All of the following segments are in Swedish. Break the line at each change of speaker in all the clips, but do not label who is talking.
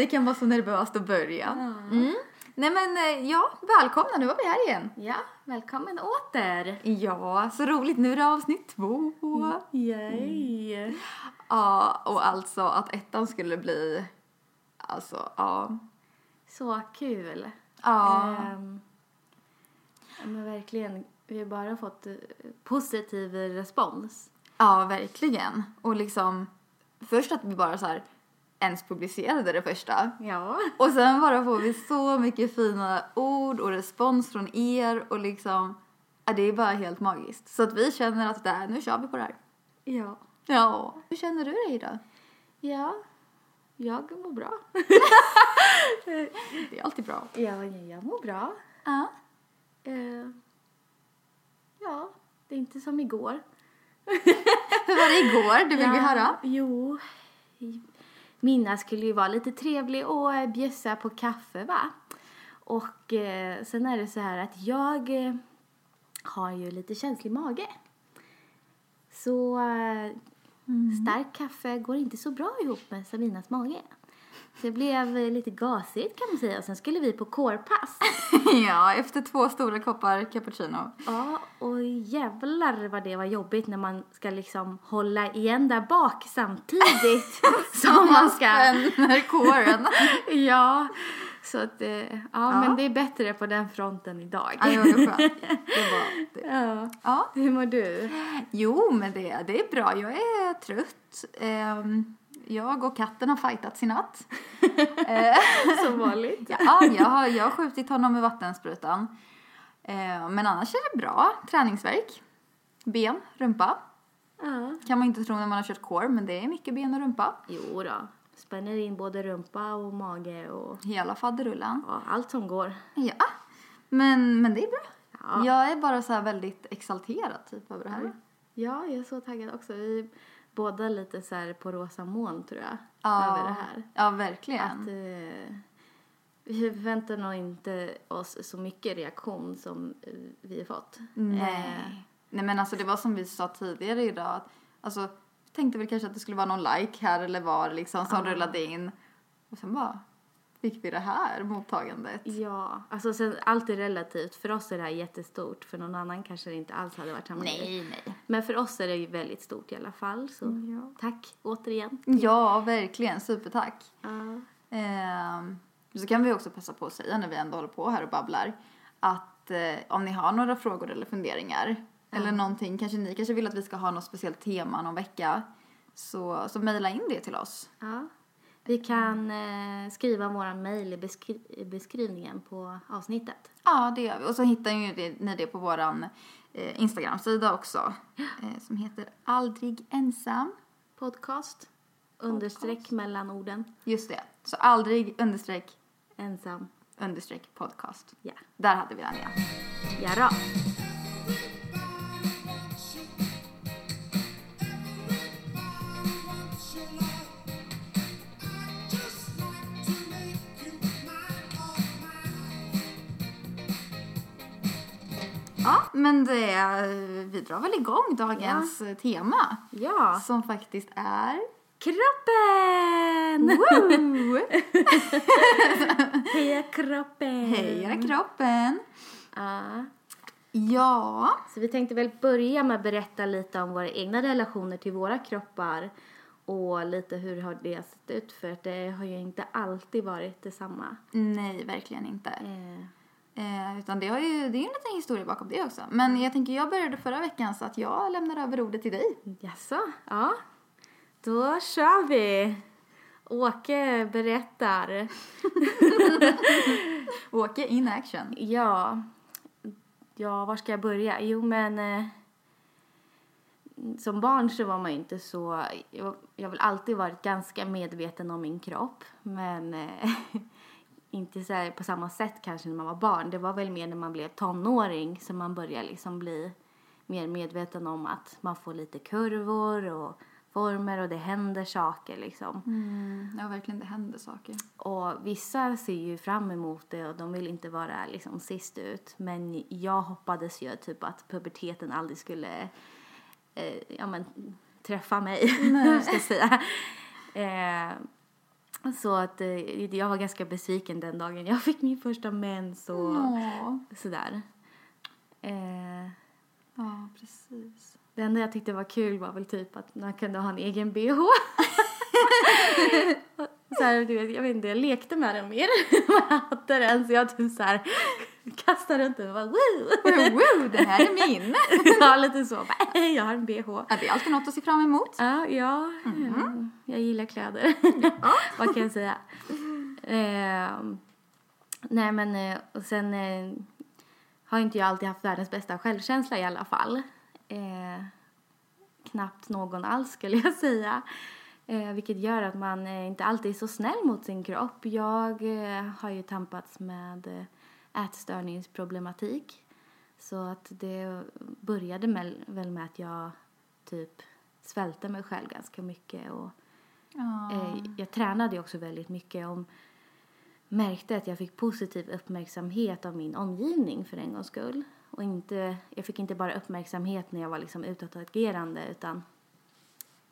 det kan vara så nervöst att börja. Mm. Nej men eh, ja, välkomna, nu var vi här igen.
Ja, välkommen åter!
Ja, så roligt, nu är det avsnitt två.
Yay!
Ja, och alltså att ettan skulle bli, alltså ja.
Så kul!
Ja.
Ja, men verkligen, vi har bara fått eh, positiv respons.
Ja, verkligen. Och liksom, först att vi bara så här ens publicerade det första.
Ja.
Och sen bara får vi så mycket fina ord och respons från er och liksom, ja, det är bara helt magiskt. Så att vi känner att där, nu kör vi på det här.
Ja.
Ja. Hur känner du dig då?
Ja, jag mår bra.
Det är alltid bra.
Ja, jag mår bra.
Ja.
Eh, ja, det är inte som igår.
Hur var det igår? Det vill vi
Ja,
höra.
Jo. Minna skulle ju vara lite trevlig och eh, bjussa på kaffe va? Och eh, sen är det så här att jag eh, har ju lite känslig mage. Så eh, starkt kaffe går inte så bra ihop med Sabinas mage. Det blev eh, lite gasigt kan man säga och sen skulle vi på kårpass.
Ja, efter två stora koppar cappuccino.
Ja, och jävlar vad det var jobbigt när man ska liksom hålla igen där bak samtidigt som man ska...
spänner kåren.
Ja, så att, eh, ja, men det är bättre på den fronten idag.
Ja, det var skönt. Det var det.
Ja.
Ja.
Hur mår du?
Jo, men det, det är bra. Jag är trött. Ehm, jag och katten har fightats i natt. Eh,
Som vanligt.
ja, jag har, jag har skjutit honom med vattensprutan. Eh, men annars är det bra. Träningsverk. Ben, rumpa.
Ja.
Kan man inte tro när man har kört core, men det är mycket ben och rumpa.
Jo då. Spänner in både rumpa och mage och
Hela faderullan.
ja, allt som går.
Ja, men, men det är bra.
Ja.
Jag är bara så här väldigt exalterad typ över det här.
Ja, jag är så taggad också. Vi båda lite så på rosa moln tror jag.
Ja.
Över det här.
Ja, verkligen.
Att eh, vi förväntar nog inte oss så mycket reaktion som eh, vi har fått.
Nej.
Eh,
Nej men alltså det var som vi sa tidigare idag att alltså tänkte väl kanske att det skulle vara någon like här eller var liksom som
Ja.
rullade in och sen bara fick vi det här mottagandet.
ja, alltså sen, allt är relativt. För oss är det här jättestort. För någon annan kanske det inte alls hade varit samma grej.
nej.
Men för oss är det väldigt stort i alla fall. Så
Ja.
tack återigen.
Ja, verkligen. Supertack.
Ja.
Ehm, så kan vi också passa på att säga när vi ändå håller på här och babblar att eh, om ni har några frågor eller funderingar eller någonting, kanske ni kanske vill att vi ska ha något speciellt tema någon vecka så, så mejla in det till oss.
ja. Vi kan eh, skriva våran mejl i beskri- beskrivningen på avsnittet.
Ja, det gör vi. Och så hittar ju det, ni det på våran eh, Instagram-sida också. Eh, som heter Aldrig ensam.
Podcast. Understreck mellan orden.
Just det. Så aldrig understreck
Ensam.
understreck podcast.
Ja.
Där hade vi den igen.
Ja då.
Ja, men det, vi drar väl igång dagens eh, tema.
Ja.
Som faktiskt är...
Kroppen! Heja kroppen!
Heja kroppen!
Ja.
Ja,
Så vi tänkte väl börja med att berätta lite om våra egna relationer till våra kroppar och lite hur har det sett ut för det har ju inte alltid varit detsamma.
nej verkligen inte.
Eh,
Eh, utan det, har ju, det är ju en liten historia bakom det också. Men jag tänker, jag började förra veckan så att jag lämnar över ordet till dig.
jaså? Ja. Då kör vi! Åke berättar.
Åke in action.
Ja. Ja, var ska jag börja? Jo, men... Eh, som barn så var man ju inte så... Jag, jag har väl alltid varit ganska medveten om min kropp. Men eh, inte så på samma sätt kanske när man var barn. Det var väl mer när man blev tonåring som man började liksom bli mer medveten om att man får lite kurvor och former och det händer saker liksom.
Mm, ja, verkligen, det händer saker.
Och vissa ser ju fram emot det och de vill inte vara liksom sist ut. Men jag hoppades ju typ att puberteten aldrig skulle eh, ja, men, träffa mig, ska jag säga. Eh, Så att eh, jag var ganska besviken den dagen jag fick min första mens och
Åh.
sådär. Eh,
Ja, precis.
det enda jag tyckte var kul var väl typ att man kunde ha en egen bh. så här, du vet, jag vet inte, jag lekte med den mer än jag hade den så jag typ så här kastade runt den och bara woo!
Woo, den här är min!
ja, lite så. Bara, jag har en bh.
Ja, det är alltid något att se fram emot.
Ja, ja. mm, Jag gillar kläder. Vad kan jag säga? Eh, nej, men eh, och sen eh, har inte jag alltid haft världens bästa självkänsla i alla fall. Eh, knappt någon alls skulle jag säga. Eh, vilket gör att man eh, inte alltid är så snäll mot sin kropp. Jag eh, har ju tampats med eh, ätstörningsproblematik. Så att det började med, väl med att jag typ svälte mig själv ganska mycket. Och, eh, jag tränade också väldigt mycket och märkte att jag fick positiv uppmärksamhet av min omgivning för en gångs skull. Och inte, jag fick inte bara uppmärksamhet när jag var liksom utåtagerande utan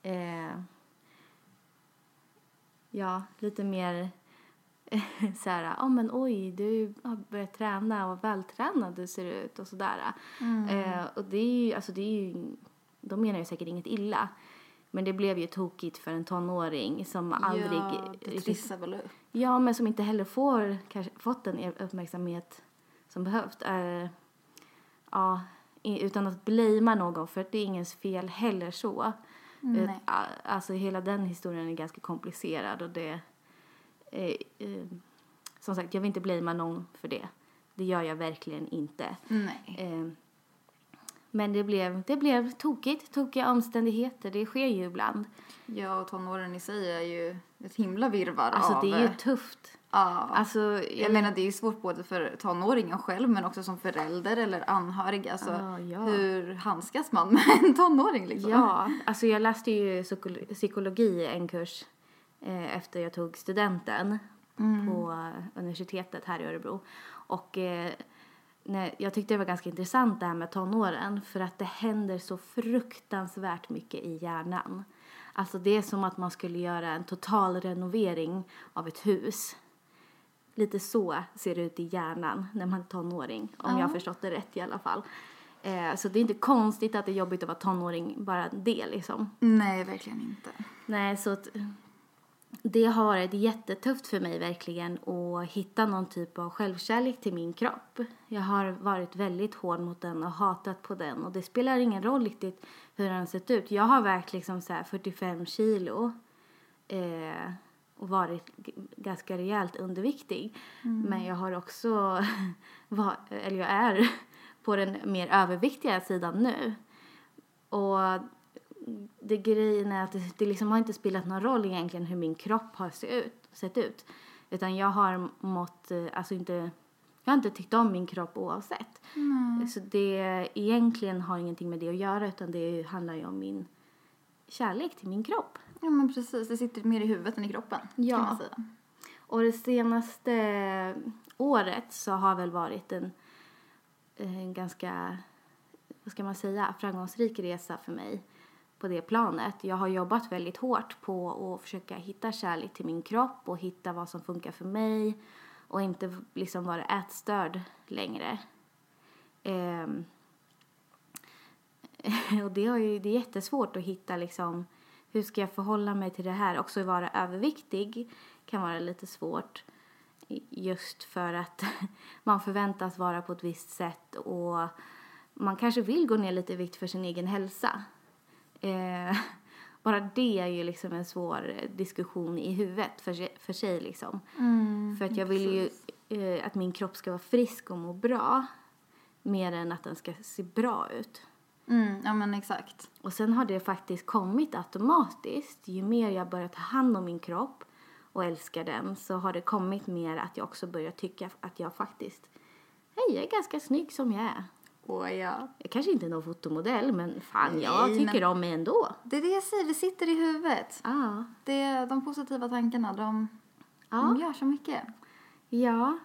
eh, ja, lite mer så här, ja men oj, du har börjat träna och vältränad du ser ut och sådär. Eh, och det är ju, alltså det är ju, de menar ju säkert inget illa. Men det blev ju tokigt för en tonåring som aldrig...
Ja, det trissar väl upp.
Ja, men som inte heller får kanske, fått den uppmärksamhet som behövt. Eh, ja, utan att blamea någon, för att det är ingens fel heller så.
Nej.
Eh, Alltså hela den historien är ganska komplicerad och det... Eh, eh, som sagt, jag vill inte blamea någon för det. Det gör jag verkligen inte. Eh, men det blev, det blev tokigt, tokiga omständigheter. Det sker ju ibland.
Ja, och tonåren i sig är ju ett himla virrvarr
Alltså
av...
det är ju tufft.
Ja.
Alltså,
Jag menar det är ju svårt både för tonåringen själv men också som förälder eller anhörig. Alltså
Ja, ja.
hur handskas man med en tonåring liksom?
Ja, alltså jag läste ju psykolo- psykologi en kurs eh, efter jag tog studenten på eh, universitetet här i Örebro. Och eh, när, jag tyckte det var ganska intressant det här med tonåren för att det händer så fruktansvärt mycket i hjärnan. Alltså det är som att man skulle göra en total renovering av ett hus. Lite så ser det ut i hjärnan när man är tonåring, om jag har förstått det rätt i alla fall. Eh, så det är inte konstigt att det är jobbigt att vara tonåring, bara det liksom.
Nej, verkligen inte.
Nej, så det har varit jättetufft för mig verkligen att hitta någon typ av självkärlek till min kropp. Jag har varit väldigt hård mot den och hatat på den och det spelar ingen roll riktigt hur den sett ut. Jag har vägt liksom så här 45 kilo eh, och varit ganska rejält underviktig. Men jag har också, var, eller jag är på den mer överviktiga sidan nu. Och det grejen är att det, det liksom har inte spelat någon roll egentligen hur min kropp har se ut, sett ut. Utan jag har mått, eh, alltså inte, jag har inte tyckt om min kropp oavsett. Så det egentligen har ingenting med det att göra utan det handlar ju om min kärlek till min kropp.
Ja men precis, det sitter mer i huvudet än i kroppen
Ja.
kan man säga.
Och det senaste året så har väl varit en, en ganska, vad ska man säga, framgångsrik resa för mig på det planet. Jag har jobbat väldigt hårt på att försöka hitta kärlek till min kropp och hitta vad som funkar för mig och inte liksom vara ätstörd längre. Ehm, och det, har ju, det är jättesvårt att hitta liksom, hur ska jag förhålla mig till det här? Också vara överviktig kan vara lite svårt just för att man förväntas vara på ett visst sätt och man kanske vill gå ner lite i vikt för sin egen hälsa. Eh, bara det är ju liksom en svår diskussion i huvudet för sig, för sig liksom. för att jag vill ju eh, att min kropp ska vara frisk och må bra mer än att den ska se bra ut.
Mm, ja men exakt.
Och sen har det faktiskt kommit automatiskt. Ju mer jag börjar ta hand om min kropp och älskar den så har det kommit mer att jag också börjar tycka att jag faktiskt, hej jag är ganska snygg som jag är.
Åh ja.
Jag kanske inte är någon fotomodell men fan jag
Nej,
tycker
men-
om mig ändå.
Det är det jag säger, det sitter i huvudet.
Ja.
Det, de positiva tankarna, de, de
Ja.
gör så mycket.
ja.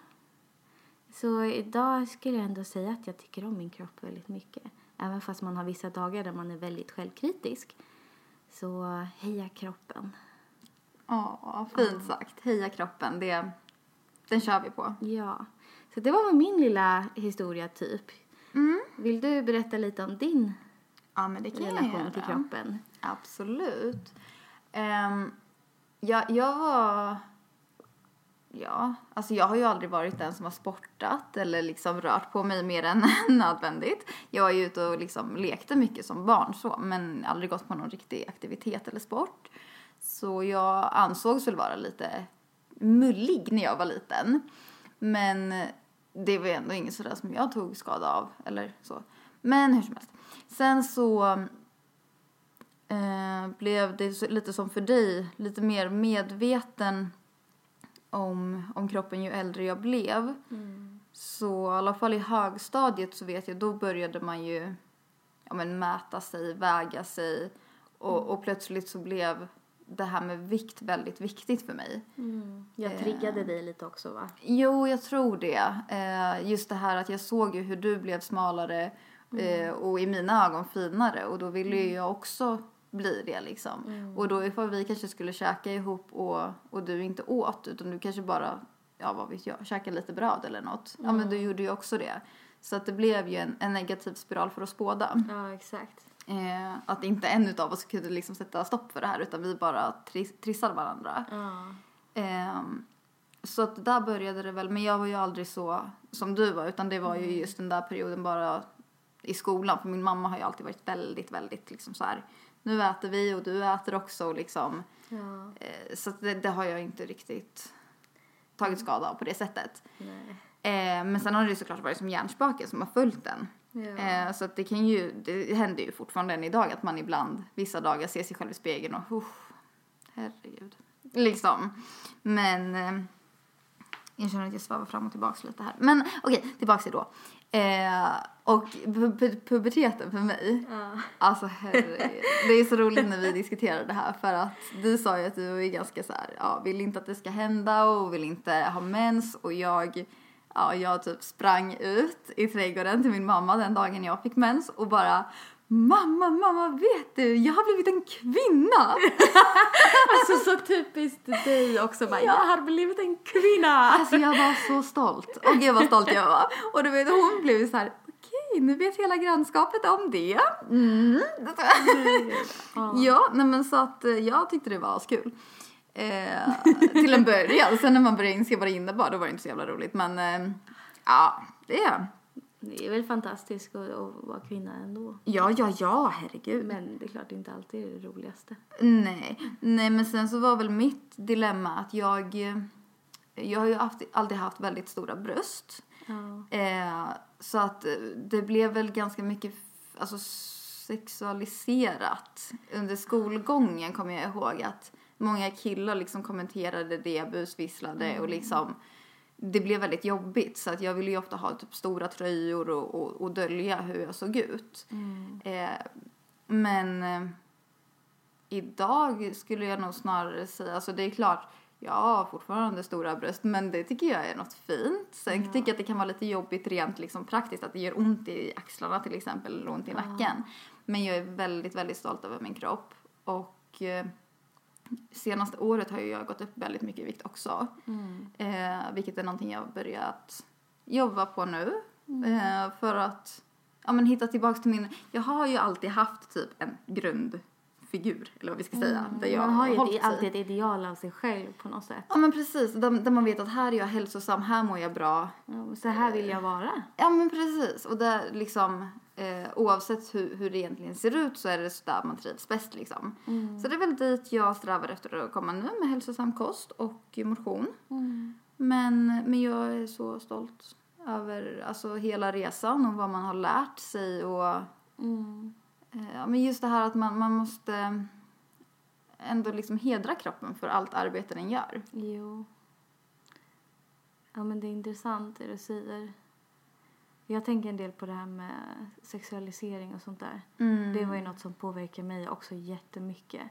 Så idag skulle jag ändå säga att jag tycker om min kropp väldigt mycket. Även fast man har vissa dagar där man är väldigt självkritisk. Så heja kroppen.
Ja, fint sagt. Heja kroppen, det, den kör vi på.
Ja. Så det var min lilla historia typ.
Mm.
Vill du berätta lite om din
Ja, men det kan jag
relation
göra.
till kroppen?
Absolut. Um, jag, jag var... Ja, alltså jag har ju aldrig varit den som har sportat eller liksom rört på mig mer än nödvändigt. Jag var ju ute och liksom lekte mycket som barn så, men aldrig gått på någon riktig aktivitet eller sport. Så jag ansågs väl vara lite mullig när jag var liten. Men det var ändå inget sådär som jag tog skada av eller så. Men hur som helst. Sen så eh, blev det så, lite som för dig, lite mer medveten om, om kroppen ju äldre jag blev. Så i alla fall i högstadiet så vet jag, då började man ju ja, men mäta sig, väga sig och, och plötsligt så blev det här med vikt väldigt viktigt för mig.
Jag triggade dig lite också va?
Jo, jag tror det. Eh, just det här att jag såg ju hur du blev smalare eh, och i mina ögon finare och då ville ju jag också bli det liksom. Och då ifall vi kanske skulle käka ihop och, och du inte åt utan du kanske bara, ja vad vet jag, käka lite bröd eller något. Ja men du gjorde ju också det. Så att det blev ju en, en negativ spiral för oss båda.
Ja, exakt.
Eh, att inte en utav oss kunde liksom sätta stopp för det här utan vi bara tris- trissade varandra.
Ja.
Ehm, så att där började det väl, men jag var ju aldrig så som du var utan det var ju just den där perioden bara i skolan för min mamma har ju alltid varit väldigt, väldigt liksom så här nu äter vi och du äter också liksom
Ja.
eh, så det, det har jag inte riktigt tagit skada av på det sättet. Eh, men sen har det såklart varit som hjärnspöken som har följt den.
Ja.
Eh, så att det kan ju, det händer ju fortfarande än idag att man ibland vissa dagar ser sig själv i spegeln och uff, herregud. Liksom. Men eh, jag känner att jag svävar fram och tillbaks lite här. Men okej, tillbaks till då. Eh, och pu- pu- puberteten för mig.
Ja.
Alltså herregud. Det är så roligt när vi diskuterar det här för att du sa ju att du är ganska så här, ja, vill inte att det ska hända och vill inte ha mens och jag, ja, jag typ sprang ut i trädgården till min mamma den dagen jag fick mens och bara Mamma, mamma, vet du, jag har blivit en kvinna!
Alltså så typiskt dig också bara, jag har blivit en kvinna!
Alltså jag var så stolt. Och gud vad stolt jag var. Och du vet hon blev så här, okej nu vet hela grannskapet om det. Mm. Ja, nej men så att eh, jag tyckte det var askul. Eh, till en början, sen när man började inse vad det innebar då var det inte så jävla roligt men eh, ja, det
Det är väl fantastiskt att, att vara kvinna ändå.
Ja, ja, ja, herregud.
Men det är klart inte alltid är det roligaste.
Nej, nej men sen så var väl mitt dilemma att jag, eh, jag har ju haft, alltid haft väldigt stora bröst.
Ja.
Eh, så att eh, det blev väl ganska mycket alltså, sexualiserat. Under skolgången kommer jag ihåg att många killar liksom kommenterade det, busvisslade och liksom det blev väldigt jobbigt så att jag ville ju ofta ha typ stora tröjor och, och, och dölja hur jag såg ut. Eh, men eh, idag skulle jag nog snarare säga, alltså det är klart, jag har fortfarande stora bröst men det tycker jag är något fint. Sen tycker jag att det kan vara lite jobbigt rent liksom praktiskt att det gör ont i axlarna till exempel eller ont i nacken. Men jag är väldigt, väldigt stolt över min kropp och eh, senaste året har jag gått upp väldigt mycket i vikt också. Eh, vilket är någonting jag har börjat jobba på nu. Eh, för att ja, men hitta tillbaks till min... Jag har ju alltid haft typ en grundfigur, eller vad vi ska säga. Där jag
Man har ju ett, alltid ett ideal av sig själv på något sätt.
Ja men precis, där, där man vet att här är jag hälsosam, här mår jag bra.
Ja, så här vill jag vara.
Ja men precis, och där liksom eh, oavsett hur, hur det egentligen ser ut så är det så där man trivs bäst liksom. Så det är väl dit jag strävar efter att komma nu med hälsosam kost och motion. Men, men jag är så stolt över alltså, hela resan och vad man har lärt sig och eh, ja, men just det här att man, man måste ändå liksom hedra kroppen för allt arbete den gör.
Jo. Ja, men det är intressant det du säger. Jag tänker en del på det här med sexualisering och sånt där. Det var ju något som påverkar mig också jättemycket.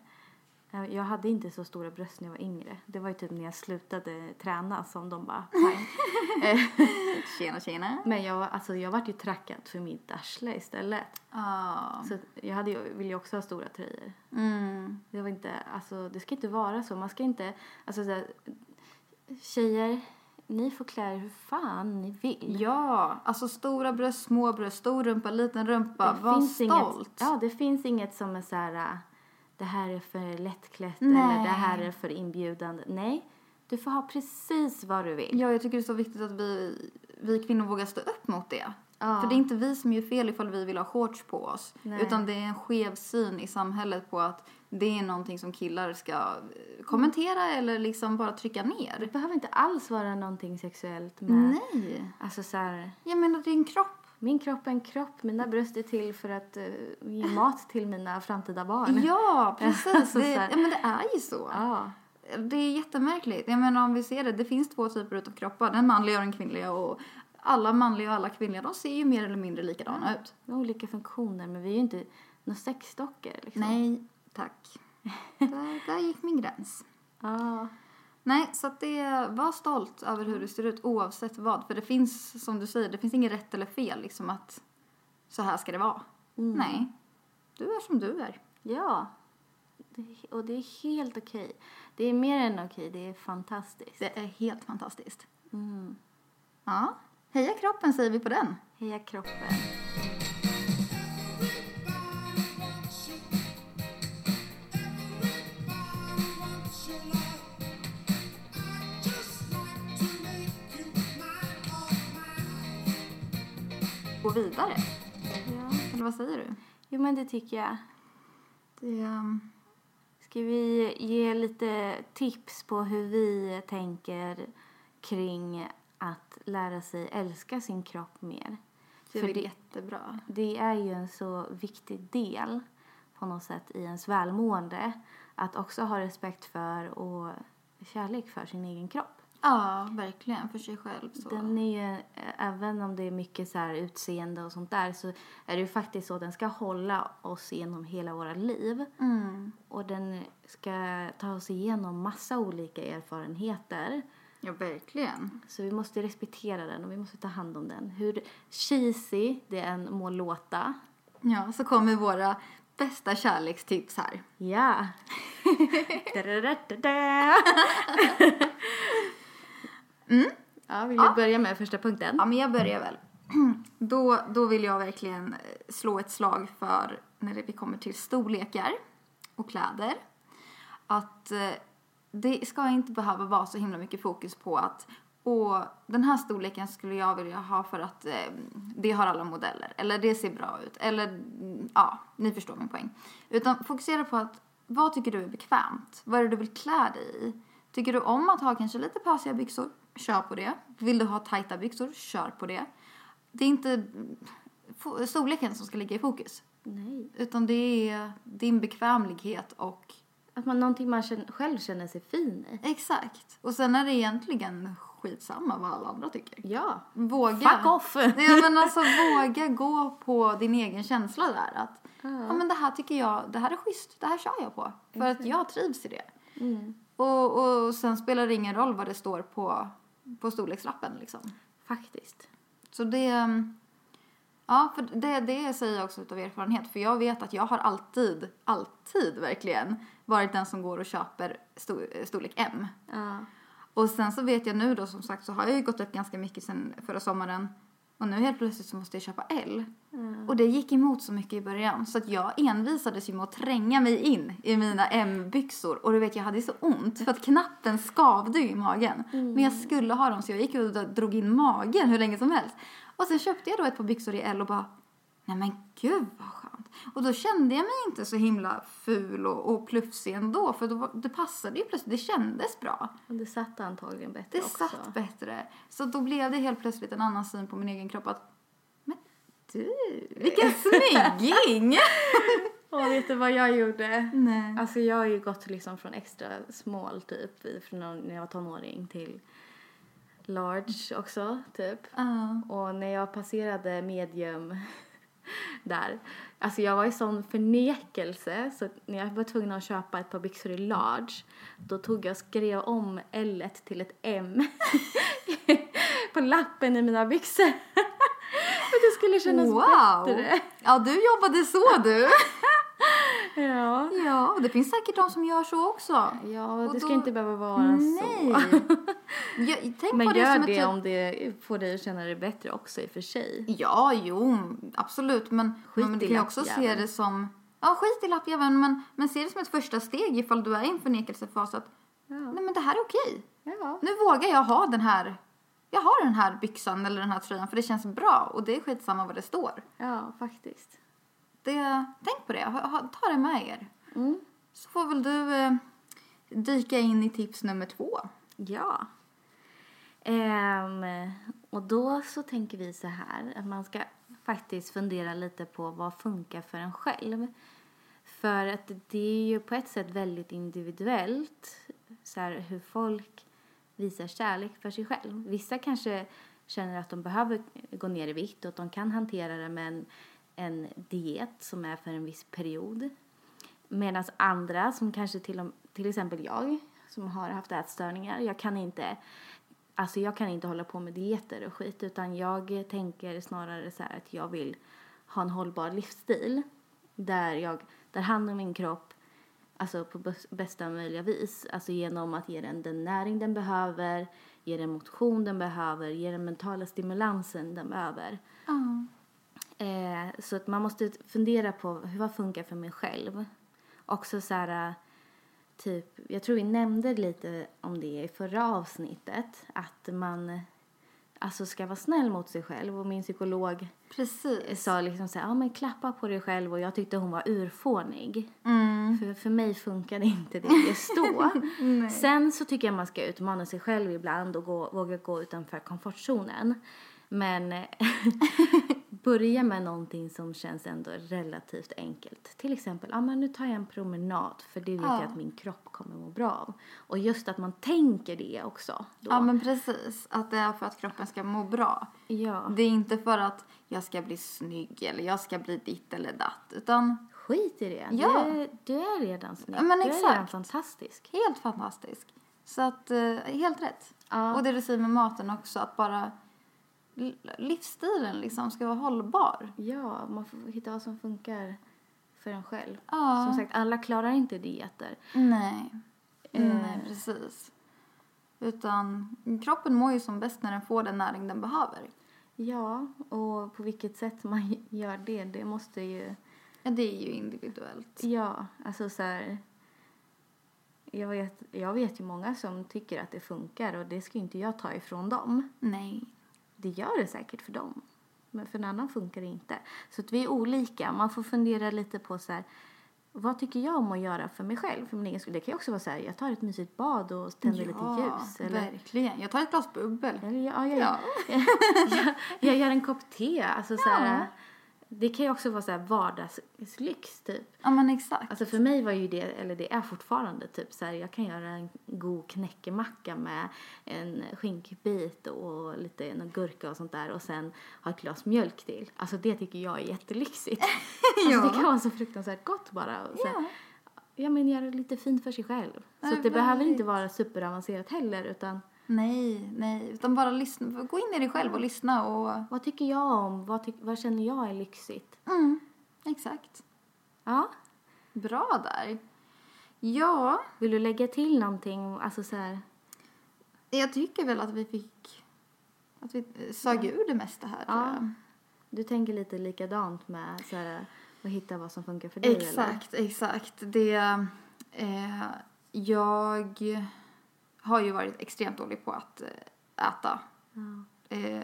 Jag jag hade inte så stora bröst när jag var yngre. Det var ju typ när jag slutade träna som de bara pang.
Tjena, tjena.
Men jag, alltså, jag vart ju trackad för mitt arsle istället.
Ja.
Så jag hade, ju- ville ju också ha stora tröjor.
Mm.
Det var inte, alltså det ska inte vara så. Man ska inte, alltså så här, tjejer, ni får klä er hur fan ni vill.
Ja, alltså stora bröst, små bröst, stor rumpa, liten rumpa. Var stolt.
Inget, ja, det finns inget som är så här, äh, det här är för lättklätt
Nej.
eller det här är för inbjudande. Nej, du får ha precis vad du vill.
Ja, jag tycker det är så viktigt att vi, vi kvinnor vågar stå upp mot det.
Ja.
För det är inte vi som gör fel ifall vi vill ha shorts på oss.
Nej.
Utan det är en skev syn i samhället på att det är någonting som killar ska eh, kommentera eller liksom bara trycka
Det
ner.
behöver inte alls vara någonting sexuellt med,
Nej.
alltså så här,
Jag menar, det en kropp.
min kropp är en kropp, mina bröst är till för att eh, ge mat till mina framtida barn.
Ja, precis. Det, ja, men det är ju så.
Ja.
Det är jättemärkligt. Jag menar om vi ser det, det finns två typer av kroppar. Den manliga och den kvinnliga. Och alla manliga och alla kvinnliga, de ser ju mer eller mindre likadana ut.
Med olika funktioner, men vi är ju inte några sexdockor liksom.
Nej, tack. där, där gick min gräns.
Ja.
Nej, så att det, var stolt över hur du ser ut oavsett vad. För det finns, som du säger, det finns inget rätt eller fel liksom att så här ska det vara. Nej, du är som du är.
Ja. Det, och det är helt okej. Det är mer än okej, det är fantastiskt.
Det är helt fantastiskt.
Mm.
Ja, heja kroppen säger vi på den.
Heja kroppen.
Gå vidare.
Ja.
Eller vad säger du?
Jo, men det tycker jag.
Det, um,
Ska vi ge lite tips på hur vi tänker kring lära sig älska sin kropp mer?
det är
För
väl
det-
jättebra.
Det är ju en så viktig del på något sätt i ens välmående att också ha respekt för och kärlek för sin egen kropp.
Ja, verkligen. För sig själv. Så.
Den är ju, eh, även om det är mycket så utseende och sånt där så är det ju faktiskt så att den ska hålla oss genom hela våra liv.
Mm.
Och den ska ta oss igenom massa olika erfarenheter.
Ja, verkligen.
Så vi måste respektera den och vi måste ta hand om den. Hur cheesy det än må låta.
Ja, så kommer våra bästa kärlekstips här.
Ja. Da-da-da-da-da. Ja, vill du
Ja.
börja med första punkten?
Ja, men jag börjar väl. Då, då vill jag verkligen eh, slå ett slag för när vi kommer till storlekar och kläder. Att eh, det ska inte behöva vara så himla mycket fokus på att och den här storleken skulle jag vilja ha för att eh, det har alla modeller. Eller det ser bra ut. Eller mm, ja, ni förstår min poäng. Utan fokusera på att vad tycker du är bekvämt? Vad är det du vill klä dig i? Tycker du om att ha kanske lite pösiga byxor? Kör på det. Vill du ha tajta byxor? Kör på det. Det är inte storleken som ska ligga i fokus.
Nej.
Utan det är din bekvämlighet och
Att man, någonting man känner, själv känner sig fin i.
exakt. Och sen är det egentligen skitsamma vad alla andra tycker.
Ja.
Våga.
Fuck off!
Ja men alltså våga gå på din egen känsla där att ja men det här tycker jag, det här är schysst, det här kör jag på. För att jag trivs i det.
Mm.
Och, och sen spelar det ingen roll vad det står på, på storlekslappen liksom.
Faktiskt.
Så det, mm, ja för det, det säger jag också utav erfarenhet. För jag vet att jag har alltid, alltid verkligen varit den som går och köper stor, storlek M.
Ja.
Och sen så vet jag nu då som sagt så har jag ju gått upp ganska mycket sen förra sommaren. Och nu helt plötsligt så måste jag köpa L. Och det gick emot så mycket i början. Så att jag envisades ju med att tränga mig in i mina M-byxor. Och du vet jag hade så ont för att knappen skavde ju i magen. Men jag skulle ha dem så jag gick och drog in magen hur länge som helst. Och sen köpte jag då ett par byxor i L och bara Nej men gud vad skönt. Och då kände jag mig inte så himla ful och, och plufsig ändå. För då, det passade ju plötsligt, det kändes bra.
Och det satt antagligen bättre
Det
också.
satt bättre. Så då blev det helt plötsligt en annan syn på min egen kropp att Men du, vilken snygging!
Och vet du vad jag gjorde?
Nej.
Alltså jag har ju gått liksom från extra small typ från när jag var tonåring till large också typ.
Ja.
Och när jag passerade medium där, Alltså jag var i sån förnekelse så när jag var tvungen att köpa ett par byxor i large då tog jag och skrev om L till ett M på lappen i mina byxor. För att det skulle kännas
Wow!
bättre.
Ja, du jobbade så du.
Ja.
Ja, och det finns säkert de som gör så också.
Ja,
Och
det ska
då-
inte behöva vara
Nej.
så.
Tänk
Men
på det
gör det
ett
om det får dig att känna dig bättre också i och för sig.
Ja, jo, absolut. Men,
Skit
men du kan ju också se det som... Ja, skit i lappjäveln, men, men se det som ett första steg ifall du är i en förnekelsefas att
Ja.
nej men det här är okej.
Ja.
Nu vågar jag ha den här, jag har den här byxan eller den här tröjan för det känns bra och det är skitsamma vad det står.
ja, faktiskt.
Det, tänk på det, ta det med er.
Mm.
Så får väl du eh, dyka in i tips nummer två.
Ja. Ehm, och då så tänker vi så här att man ska faktiskt fundera lite på vad funkar för en själv. För att det är ju på ett sätt väldigt individuellt så här, hur folk visar kärlek för sig själv. Vissa kanske känner att de behöver gå ner i vikt och att de kan hantera det med en, diet som är för en viss period. Medan andra, som kanske till, och- till exempel jag, som har haft ätstörningar, jag kan inte Alltså jag kan inte hålla på med dieter och skit utan jag tänker snarare så här att jag vill ha en hållbar livsstil där jag tar hand om min kropp alltså på bästa möjliga vis. Alltså genom att ge den den näring den behöver, ge den motion den behöver, ge den mentala stimulansen den behöver.
Ja.
Eh, så att man måste fundera på hur, vad funkar för mig själv. Också så här, eh, typ, jag tror vi nämnde lite om det i förra avsnittet, att man alltså ska vara snäll mot sig själv och min psykolog
Precis.
sa liksom så här, ja men klappa på dig själv och jag tyckte hon var urfånig.
Mm.
För, för mig funkade inte det just då. Sen så tycker jag man ska utmana sig själv ibland och gå, våga gå utanför komfortzonen. Men börja med någonting som känns ändå relativt enkelt. Till exempel, ja men nu tar jag en promenad för det vet
Ja.
jag att min kropp kommer må bra av. Och just att man tänker det också. Då.
Ja men precis, att det är för att kroppen ska må bra.
ja.
Det är inte för att jag ska bli snygg eller jag ska bli ditt eller datt utan
Skit i det.
Ja.
Du, är, du är redan snygg.
Ja, men
du är redan fantastisk.
helt fantastisk. Så att, eh, helt rätt.
Ja.
Och det du säger med maten också, att bara livsstilen liksom ska vara hållbar.
Ja, man får hitta vad som funkar för en själv.
Ja.
Som sagt, alla klarar inte dieter.
Nej.
Eh.
Nej, precis. Utan kroppen mår ju som bäst när den får den näring den behöver.
Ja, och på vilket sätt man gör det, det måste ju...
Ja, det är ju individuellt.
Ja, alltså så här... Jag vet, jag vet ju många som tycker att det funkar och det ska ju inte jag ta ifrån dem.
Nej.
Det gör det säkert för dem. Men för en annan funkar det inte. Så att vi är olika. Man får fundera lite på så här, vad tycker jag om att göra för mig själv? För min egen skull. Det kan ju också vara så här, jag tar ett mysigt bad och tänder lite ljus. Eller,
verkligen. Jag tar ett glas bubbel.
eller ja, jag,
Ja.
jag, jag gör en kopp te. Alltså så här,
Ja.
Det kan ju också vara så här vardagslyx typ.
Ja, men exakt.
Alltså för mig var ju det, eller det är fortfarande typ så här, jag kan göra en god knäckemacka med en skinkbit och lite någon gurka och sånt där och sen ha ett glas mjölk till. Alltså det tycker jag är jättelyxigt.
Ja.
Alltså det kan vara så fruktansvärt gott bara. Och så här,
Ja.
ja men göra lite fint för sig själv. Så
Nej,
det behöver inte vara superavancerat heller utan
Nej, nej. Utan bara lyssna. Gå in i dig själv och lyssna och...
vad tycker jag om? Vad, tyck, vad känner jag är lyxigt?
Mm, exakt.
Ja.
Bra där. Ja,
Vill du lägga till någonting? Alltså så här,
jag tycker väl att vi fick... Att vi eh, sög ur det mesta här,
Ja. du tänker lite likadant med så här, att hitta vad som funkar för dig eller?
Exakt, exakt. Det... Eh, jag har ju varit extremt dålig på att eh, äta.
Ja.
Eh,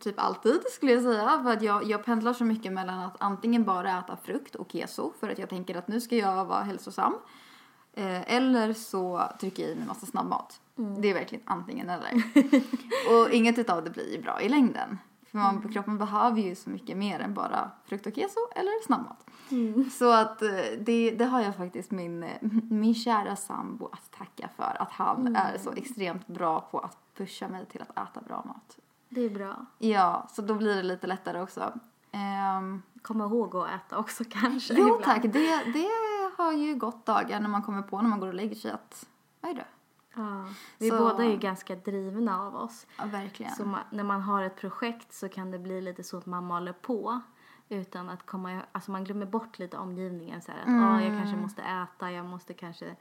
typ alltid skulle jag säga. För att jag, jag pendlar så mycket mellan att antingen bara äta frukt och keso för att jag tänker att nu ska jag vara hälsosam. Eh, eller så trycker jag i mig massa snabbmat. Det är verkligen antingen eller. och inget utav det blir bra i längden. För man, kroppen behöver ju så mycket mer än bara frukt och keso eller snabbmat. Så att eh, det, det har jag faktiskt min, eh, min kära sambo att tacka för. Att han är så extremt bra på att pusha mig till att äta bra mat.
Det är bra.
Ja, så då blir det lite lättare också. Ehm,
komma ihåg att äta också kanske.
Jo
ibland.
tack, det, det har ju gått dagar när man kommer på när man går och lägger sig att, vad är det?
Ja. Vi
Så-
båda är ju ganska drivna av oss.
Ja, verkligen.
Så ma- när man har ett projekt så kan det bli lite så att man maler på utan att komma, alltså man glömmer bort lite omgivningen så här att
Mm.
"Ah, jag kanske måste äta, jag måste kanske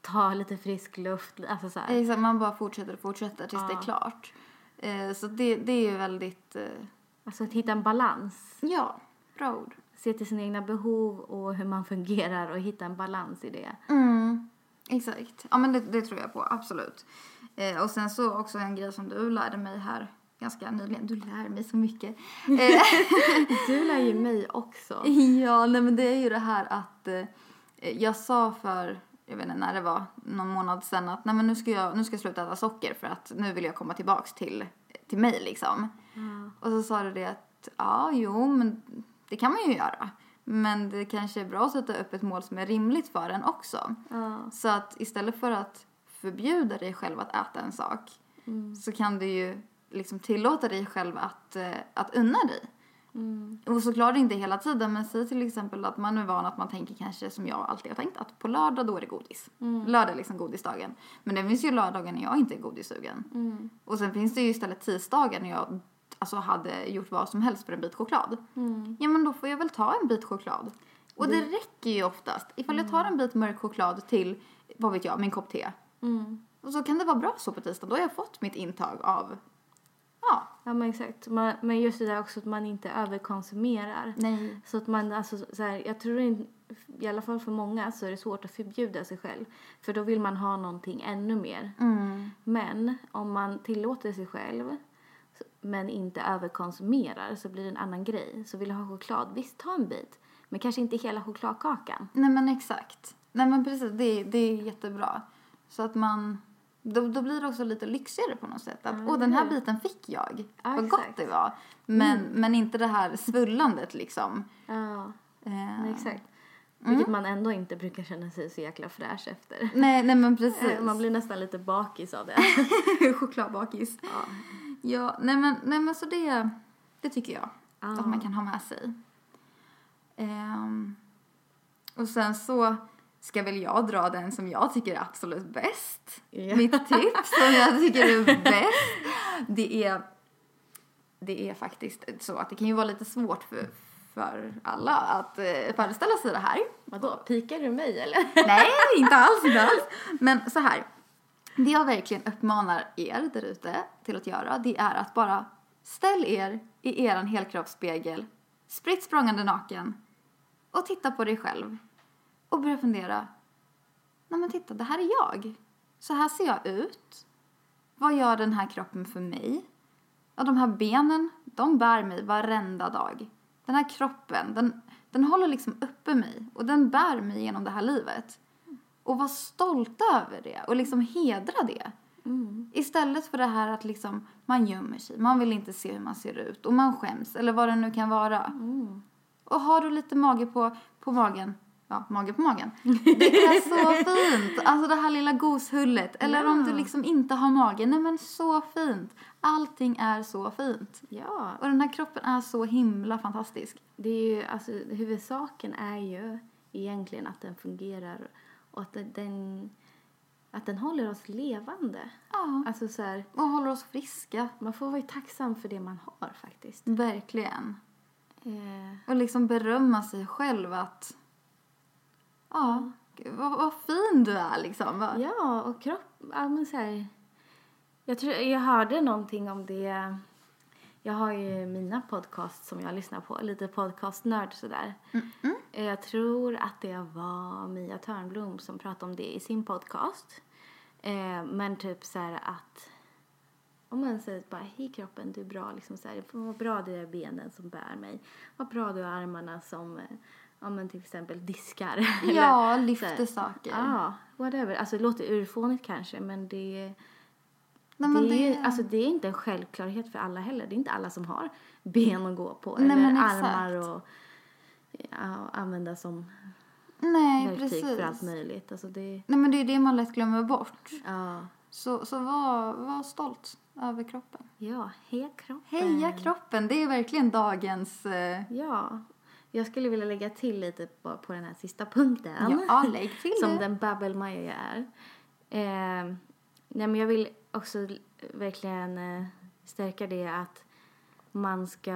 ta lite frisk luft, alltså så här.
Exakt, man bara fortsätter och fortsätter tills det är
Ja.
klart. Eh, så det, det är ju väldigt, eh,
Alltså att hitta en balans.
ja, bra ord.
Se till sina egna behov och hur man fungerar och hitta en balans i det.
Mm, exakt. Ja men det, det tror jag på, absolut. Eh, och sen så också en grej som du lärde mig här ganska nyligen. Du lär mig så mycket. Eh,
Du lär ju mig också.
ja, nej men det är ju det här att eh, jag sa för, jag vet inte när det var, någon månad sedan att nej men nu ska jag, nu ska jag sluta äta socker för att nu vill jag komma tillbaks till, till mig liksom.
Ja.
Och så sa du det att ja, jo, men det kan man ju göra. Men det kanske är bra att sätta upp ett mål som är rimligt för en också.
Ja.
Så att istället för att förbjuda dig själv att äta en sak
Mm.
så kan du ju liksom tillåta dig själv att, eh, att unna dig.
Mm.
Och såklart inte hela tiden, men säg till exempel att man är van att man tänker kanske som jag alltid har tänkt att på lördag då är det godis.
Mm.
Lördag är liksom godisdagen. Men det finns ju lördagar när jag inte är godissugen.
Mm.
Och sen finns det ju istället tisdagar när jag alltså hade gjort vad som helst för en bit choklad.
Mm.
Ja men då får jag väl ta en bit choklad. Och det räcker ju oftast. Ifall jag tar en bit mörk choklad till, vad vet jag, min kopp te.
Mm.
Och så kan det vara bra så på tisdag. Då har jag fått mitt intag av, ja,
Ja men exakt. Man, men just det där också att man inte överkonsumerar.
nej.
Så att man, alltså så här, jag tror inte, i alla fall för många så är det svårt att förbjuda sig själv. För då vill man ha någonting ännu mer.
Mm.
Men om man tillåter sig själv men inte överkonsumerar så blir det en annan grej. Så vill du ha choklad, visst ta en bit. Men kanske inte hela chokladkakan.
Nej men exakt. Nej men precis, det, det är jättebra. Så att man, då, då blir det också lite lyxigare på något sätt. Att,
Ja,
åh den här biten fick jag.
Ja,
Vad gott
exakt.
det var. Men, men inte det här svullandet liksom.
Ja, nej, exakt. Vilket man ändå inte brukar känna sig så jäkla fräsch efter.
Nej, nej men precis.
Man blir nästan lite bakis av det.
Chokladbakis.
ja.
Ja, nej men, nej men så det, det tycker jag
Ja.
att man kan ha med sig. Ehm, och sen så ska väl jag dra den som jag tycker är absolut bäst.
Ja.
Mitt tips som jag tycker är bäst. Det är, det är faktiskt så att det kan ju vara lite svårt för, för alla att eh, föreställa sig det här.
Vadå, pikar du mig eller?
Nej, inte alls, inte alls. Men så här. Det jag verkligen uppmanar er där ute till att göra, det är att bara ställ er i eran helkroppsspegel, spritt språngande naken och titta på dig själv och börja fundera. Nej men titta, det här är jag. Så här ser jag ut. Vad gör den här kroppen för mig? Ja, de här benen, de bär mig varenda dag. Den här kroppen, den, den håller liksom uppe mig och den bär mig genom det här livet. Och var stolta över det och liksom hedra det.
Mm.
Istället för det här att liksom man gömmer sig, man vill inte se hur man ser ut och man skäms eller vad det nu kan vara.
Mm.
Och har du lite mage på, på magen, ja, mage på magen. Det är så fint! Alltså det här lilla goshullet. Eller om du
Ja.
liksom inte har mage, nej men så fint. Allting är så fint.
Ja,
Och den här kroppen är så himla fantastisk.
det är ju, alltså huvudsaken är ju egentligen att den fungerar och att den, att den håller oss levande.
Ja.
Alltså så här,
Och håller oss friska.
man får vara tacksam för det man har faktiskt.
Verkligen.
Eh,
Och liksom berömma sig själv att ja, gud, vad, vad fin du är liksom.
Ja, och kropp, ja men så här, jag tror, jag hörde någonting om det, jag har ju mina podcasts som jag lyssnar på, lite podcastnörd sådär.
Mm,
Jag tror att det var Mia Törnblom som pratade om det i sin podcast. Eh, men typ så här att om man säger bara hej kroppen, du är bra liksom så här, vad bra du är benen som bär mig. Vad bra du är armarna som, eh, ja men till exempel diskar.
Ja,
Eller,
lyfter
här,
saker.
Ja, whatever. Alltså det låter urfånigt kanske men det,
Nej, men
det,
det,
är, alltså, det är inte en självklarhet för alla heller. Det är inte alla som har ben att gå på
Nej,
eller armar och använda som
nej,
verktyg
precis.
för allt möjligt. Alltså det,
Nej, men det är det man lätt glömmer bort.
ja,
Så, så var, var stolt över kroppen.
ja, heja kroppen.
Heja kroppen, det är verkligen dagens... Eh,
Ja, Jag skulle vilja lägga till lite på, på den här sista punkten.
Ja, lägg till
Som
det.
den babbelmaja jag är. Eh, nej men jag vill också verkligen eh, stärka det att man ska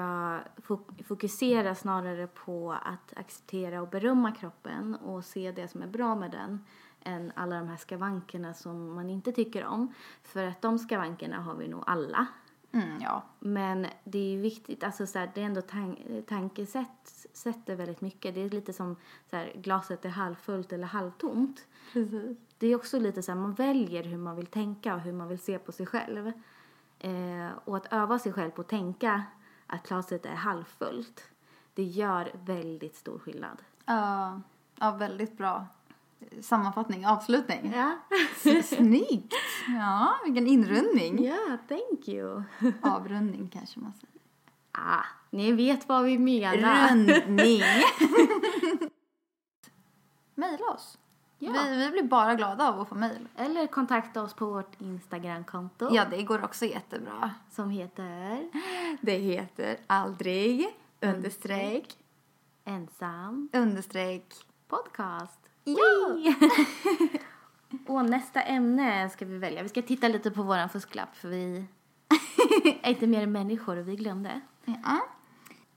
fok- fokusera snarare på att acceptera och berömma kroppen och se det som är bra med den än alla de här skavankerna som man inte tycker om. För att de skavankerna har vi nog alla.
Mm, ja.
Men det är ju viktigt, alltså så här, det är ändå tan- tankesätt sätter väldigt mycket. Det är lite som så här, glaset är halvfullt eller halvtomt.
Precis.
Det är också lite så här, man väljer hur man vill tänka och hur man vill se på sig själv. Eh, och att öva sig själv på att tänka att glaset är halvfullt, det gör väldigt stor skillnad.
Ja, ja, väldigt bra sammanfattning, avslutning.
Ja,
Snyggt! Ja, vilken inrundning.
ja thank you.
Avrundning kanske man säger.
Ah, ni vet vad vi menar.
Rundning! Mejla oss.
Ja.
Vi, vi blir bara glada av att få mejl.
Eller kontakta oss på vårt Instagramkonto
Ja, det går också jättebra.
som heter
Det heter aldrig understreck
Ensam
understreck
podcast.
Ja!
Och nästa ämne ska vi välja. Vi ska titta lite på våran fusklapp för vi är inte mer än människor och vi glömde.
ja.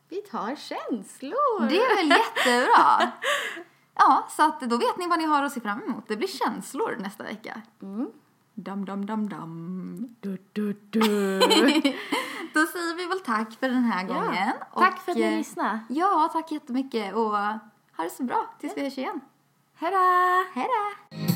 Vi tar känslor.
Det är väl jättebra. Ja, så att då vet ni vad ni har att se fram emot. Det blir känslor nästa vecka.
Mm.
Dam, dam, dam, dam.
Du, du, du.
Då säger vi väl tack för den här gången.
Ja. Tack för att ni
eh,
lyssnade.
Ja, tack jättemycket och ha det så bra tills vi hörs igen.
Hej då!
Hej då!